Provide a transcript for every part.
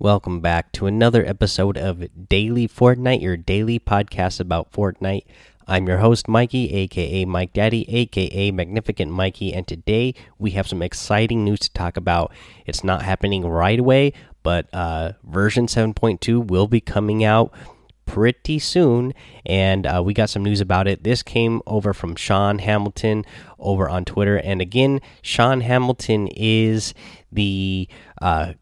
Welcome back to another episode of Daily Fortnite, your daily podcast about Fortnite. I'm your host, Mikey, aka Mike Daddy, aka Magnificent Mikey, and today we have some exciting news to talk about. It's not happening right away, but uh, version 7.2 will be coming out pretty soon, and uh, we got some news about it. This came over from Sean Hamilton over on Twitter, and again, Sean Hamilton is the uh,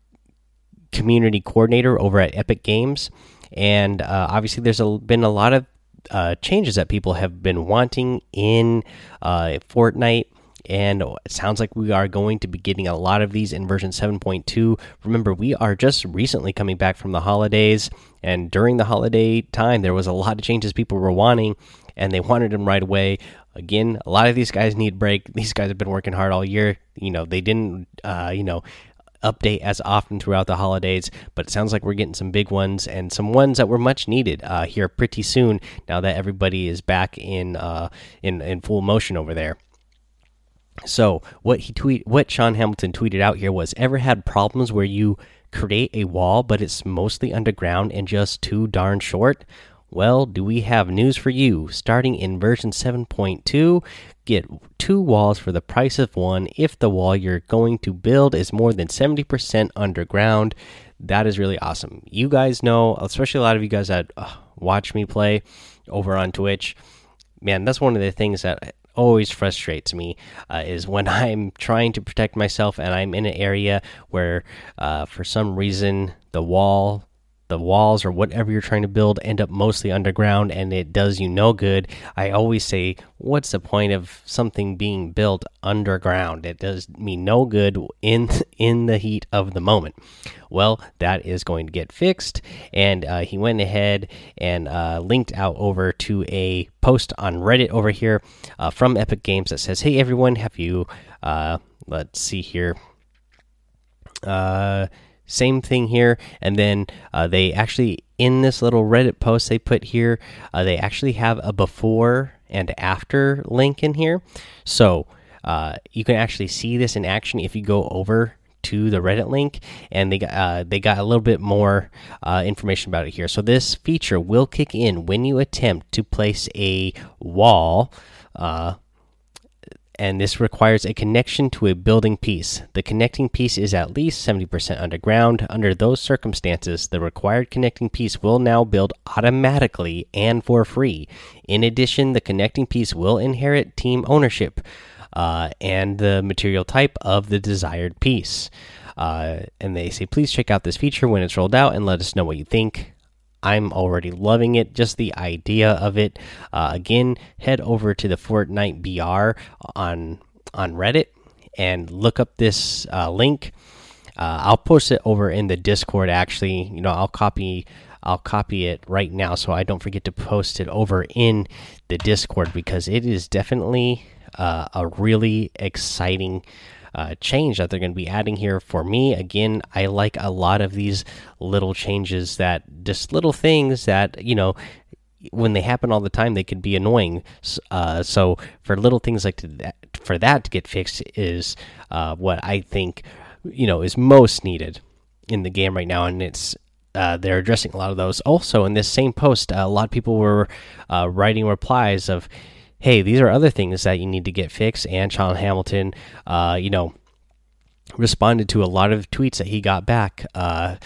community coordinator over at Epic Games, and uh, obviously there's a, been a lot of uh, changes that people have been wanting in uh, Fortnite. And it sounds like we are going to be getting a lot of these in version 7.2. Remember, we are just recently coming back from the holidays, and during the holiday time, there was a lot of changes people were wanting, and they wanted them right away. Again, a lot of these guys need break. These guys have been working hard all year. You know, they didn't, uh, you know, update as often throughout the holidays, but it sounds like we're getting some big ones and some ones that were much needed uh, here pretty soon. Now that everybody is back in uh, in in full motion over there. So what he tweet, what Sean Hamilton tweeted out here was: ever had problems where you create a wall, but it's mostly underground and just too darn short? Well, do we have news for you? Starting in version 7.2, get two walls for the price of one if the wall you're going to build is more than 70% underground. That is really awesome. You guys know, especially a lot of you guys that uh, watch me play over on Twitch, man, that's one of the things that always frustrates me uh, is when I'm trying to protect myself and I'm in an area where, uh, for some reason, the wall the walls or whatever you're trying to build end up mostly underground and it does you no good. I always say, what's the point of something being built underground? It does me no good in in the heat of the moment. Well, that is going to get fixed, and uh, he went ahead and uh, linked out over to a post on Reddit over here uh, from Epic Games that says, "Hey everyone, have you? Uh, let's see here." Same thing here. And then uh, they actually in this little reddit post they put here uh, they actually have a before and after link in here. So uh, you can actually see this in action if you go over to the reddit link. And they got uh, they got a little bit more uh, information about it here. So this feature will kick in when you attempt to place a wall uh, and this requires a connection to a building piece. The connecting piece is at least 70% underground. Under those circumstances, the required connecting piece will now build automatically and for free. In addition, the connecting piece will inherit team ownership uh, and the material type of the desired piece. Uh, and they say, please check out this feature when it's rolled out and let us know what you think. I'm already loving it. Just the idea of it. Uh, again, head over to the Fortnite BR on on Reddit and look up this uh, link. Uh, I'll post it over in the Discord. Actually, you know, I'll copy. I'll copy it right now so I don't forget to post it over in the Discord because it is definitely uh, a really exciting uh, change that they're going to be adding here for me. Again, I like a lot of these little changes that just little things that, you know, when they happen all the time, they could be annoying. Uh, so for little things like that, for that to get fixed is uh, what I think, you know, is most needed in the game right now. And it's uh, they're addressing a lot of those. Also, in this same post, a lot of people were uh, writing replies of, hey, these are other things that you need to get fixed. And Sean Hamilton, uh, you know, responded to a lot of tweets that he got back uh,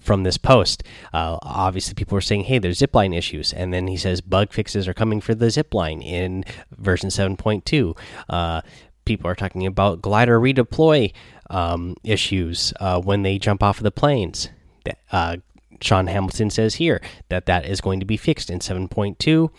from this post. Uh, obviously, people were saying, "Hey, there's zipline issues," and then he says bug fixes are coming for the zipline in version 7.2. Uh, people are talking about glider redeploy um, issues uh, when they jump off of the planes. Sean Hamilton says here that that is going to be fixed in 7.2,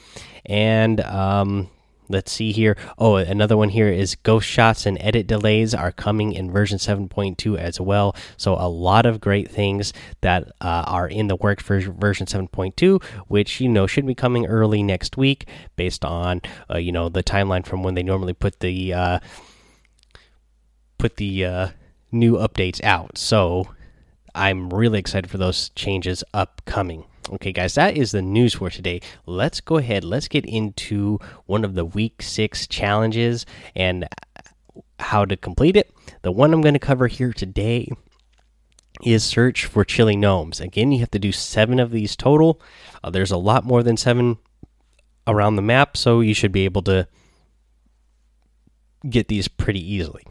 and um, let's see here. Oh, another one here is ghost shots and edit delays are coming in version 7.2 as well. So a lot of great things that uh, are in the works for version 7.2, which you know should be coming early next week, based on uh, you know the timeline from when they normally put the uh, put the uh, new updates out. So I'm really excited for those changes upcoming. Okay, guys, that is the news for today. Let's go ahead. Let's get into one of the week six challenges and how to complete it. The one I'm going to cover here today is search for chilly gnomes. Again, you have to do seven of these total. Uh, there's a lot more than seven around the map, so you should be able to get these pretty easily.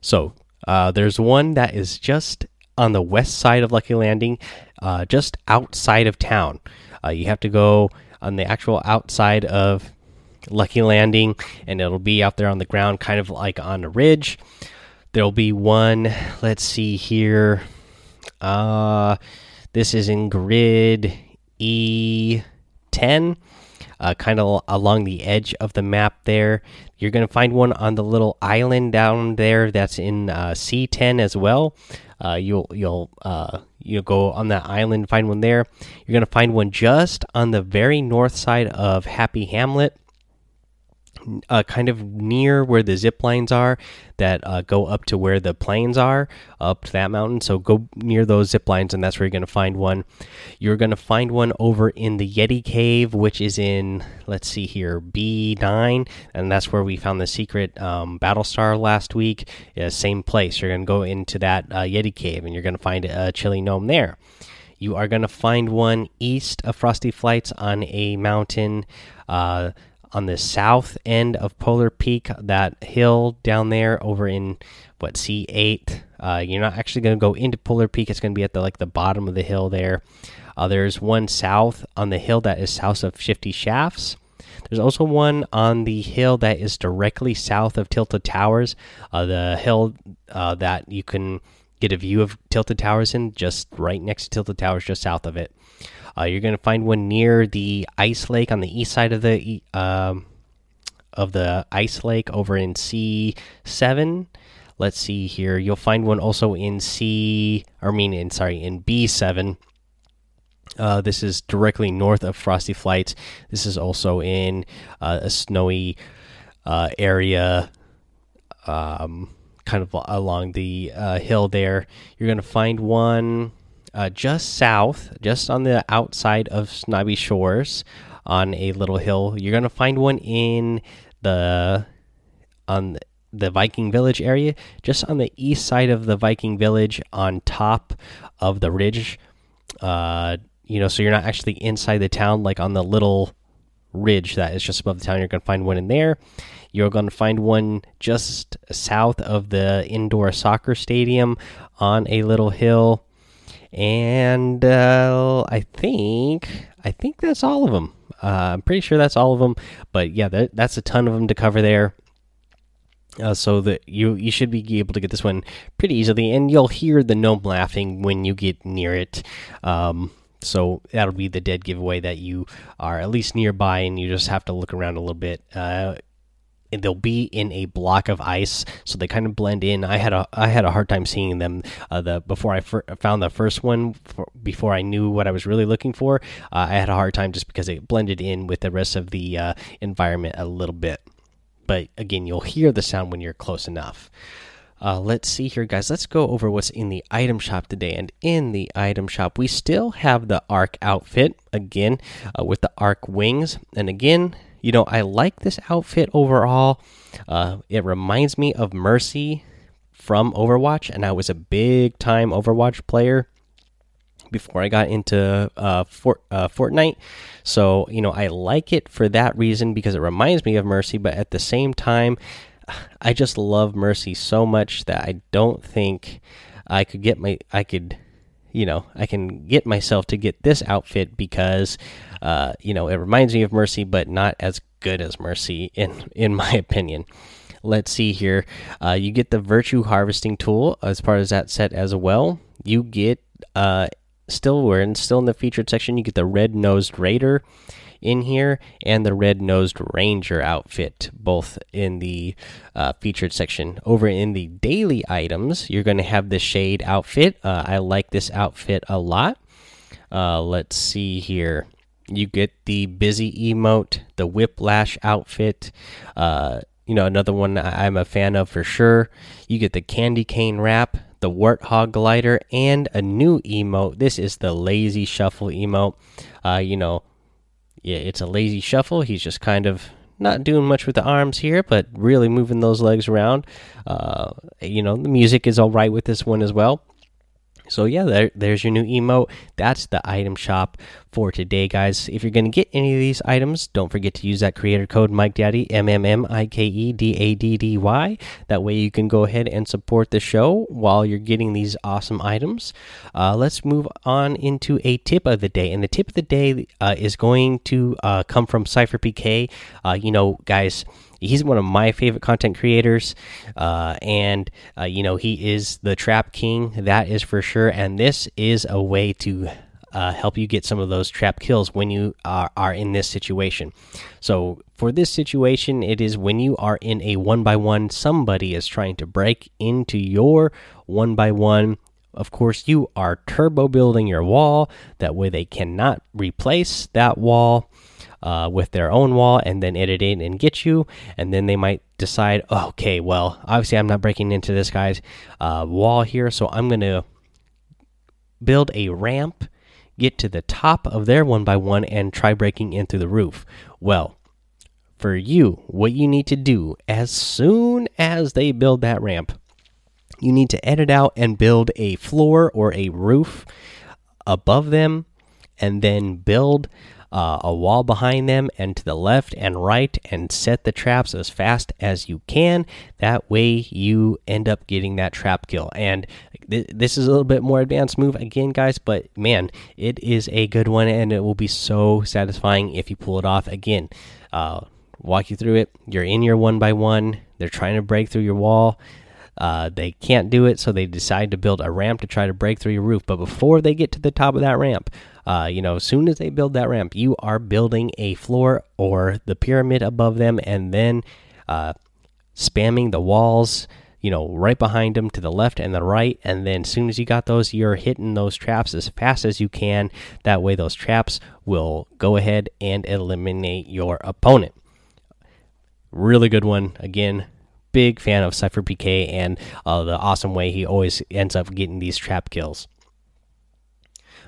So uh, there's one that is just on the west side of Lucky Landing, uh, just outside of town. Uh, you have to go on the actual outside of Lucky Landing, and it'll be out there on the ground, kind of like on a ridge. There'll be one. Let's see here. Uh, this is in grid E10 uh, kind of along the edge of the map there. You're going to find one on the little island down there that's in uh, C10 as well. Uh, you'll you'll uh, you'll go on that island, find one there. You're going to find one just on the very north side of Happy Hamlet uh, kind of near where the zip lines are that uh, go up to where the planes are, up to that mountain. So go near those zip lines, and that's where you're going to find one. You're going to find one over in the Yeti Cave, which is in, let's see here, B9, and that's where we found the secret um, battle star last week. Yeah, same place. You're going to go into that uh, Yeti Cave, and you're going to find a chilly gnome there. You are going to find one east of Frosty Flights on a mountain. Uh, on the south end of Polar Peak, that hill down there over in what C8. Uh, you're not actually going to go into Polar Peak. It's going to be at the like the bottom of the hill there. Uh, there's one south on the hill that is south of Shifty Shafts. There's also one on the hill that is directly south of Tilted Towers. Uh, the hill uh, that you can get a view of Tilted Towers in, just right next to Tilted Towers, just south of it. Uh, you're going to find one near the ice lake on the east side of the um, of the ice lake over in C7. Let's see here. You'll find one also in C, or I mean, in sorry, in B7. Uh, this is directly north of Frosty Flights. This is also in uh, a snowy uh, area, um, kind of along the uh, hill there. You're going to find one uh, just south, just on the outside of Snobby Shores, on a little hill. You're gonna find one in the on the Viking Village area, just on the east side of the Viking Village, on top of the ridge. Uh, you know, so you're not actually inside the town, like on the little ridge that is just above the town. You're gonna find one in there. You're going to find one just south of the indoor soccer stadium on a little hill and uh, I think I think that's all of them. Uh, I'm pretty sure that's all of them. But yeah, that, that's a ton of them to cover there. Uh, so that you you should be able to get this one pretty easily, and you'll hear the gnome laughing when you get near it. Um, so that'll be the dead giveaway that you are at least nearby, and you just have to look around a little bit. Uh, and they'll be in a block of ice, so they kind of blend in. I had a I had a hard time seeing them uh, the before I found the first one for, before I knew what I was really looking for. Uh, I had a hard time just because it blended in with the rest of the uh, environment a little bit. But again, you'll hear the sound when you're close enough. Uh, let's see here, guys. Let's go over what's in the item shop today. And in the item shop, we still have the Ark outfit again uh, with the Ark wings. And again, you know, I like this outfit overall. Uh, it reminds me of Mercy from Overwatch, and I was a big time Overwatch player before I got into uh, Fort, uh, Fortnite. So, you know, I like it for that reason because it reminds me of Mercy, but at the same time, I just love Mercy so much that I don't think I could get my I could you know, I can get myself to get this outfit because, uh, you know, it reminds me of Mercy, but not as good as Mercy in in my opinion. Let's see here. Uh, you get the Virtue Harvesting tool as part of that set as well. You get uh, still we're in still in the featured section. You get the Red Nosed Raider in here and the red nosed ranger outfit both in the uh, featured section. Over in the daily items you're going to have the shade outfit. Uh, i like this outfit a lot. Uh, let's see here. You get the busy emote the whiplash outfit. Uh, you know another one i'm a fan of for sure. You get the candy cane wrap the warthog glider and a new emote. This is the lazy shuffle emote. Uh, you know yeah, it's a lazy shuffle. He's just kind of not doing much with the arms here, but really moving those legs around. Uh, you know, the music is all right with this one as well. So yeah, there, there's your new emote. That's the item shop for today, guys. If you're gonna get any of these items, don't forget to use that creator code Mike Daddy M M M I K E D A D D Y. That way you can go ahead and support the show while you're getting these awesome items. Uh, let's move on into a tip of the day, and the tip of the day uh, is going to uh, come from SypherPK. Uh, you know, guys he's one of my favorite content creators uh, and uh, you know he is the trap king that is for sure and this is a way to uh, help you get some of those trap kills when you are, are in this situation. So for this situation it is when you are in a one by one somebody is trying to break into your one by one of course you are turbo building your wall that way they cannot replace that wall uh, with their own wall and then edit it and get you. And then they might decide, okay, well, obviously I'm not breaking into this guy's uh, wall here, so I'm going to build a ramp, get to the top of their one by one, and try breaking in through the roof. Well, for you, what you need to do as soon as they build that ramp, you need to edit out and build a floor or a roof above them and then build uh, a wall behind them and to the left and right and set the traps as fast as you can. That way you end up getting that trap kill. And th this is a little bit more advanced move again, guys, but man, it is a good one and it will be so satisfying if you pull it off again. Uh, walk you through it. You're in your one by one. They're trying to break through your wall. Uh, they can't do it, so they decide to build a ramp to try to break through your roof. But before they get to the top of that ramp, uh, you know, as soon as they build that ramp, you are building a floor or the pyramid above them, and then uh, spamming the walls. You know, right behind them to the left and the right, and then as soon as you got those, you're hitting those traps as fast as you can. That way, those traps will go ahead and eliminate your opponent. Really good one. Again, big fan of SypherPK and uh, the awesome way he always ends up getting these trap kills.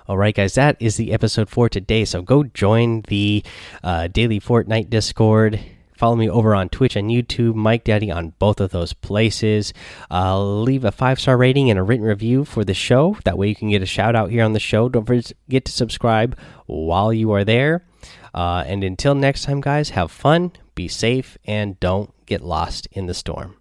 All right, guys, that is the episode for today. So go join the uh, daily Fortnite Discord. Follow me over on Twitch and YouTube, Mike Daddy on both of those places. Uh, leave a five star rating and a written review for the show. That way you can get a shout out here on the show. Don't forget to subscribe while you are there. Uh, and until next time, guys, have fun, be safe, and don't get lost in the storm.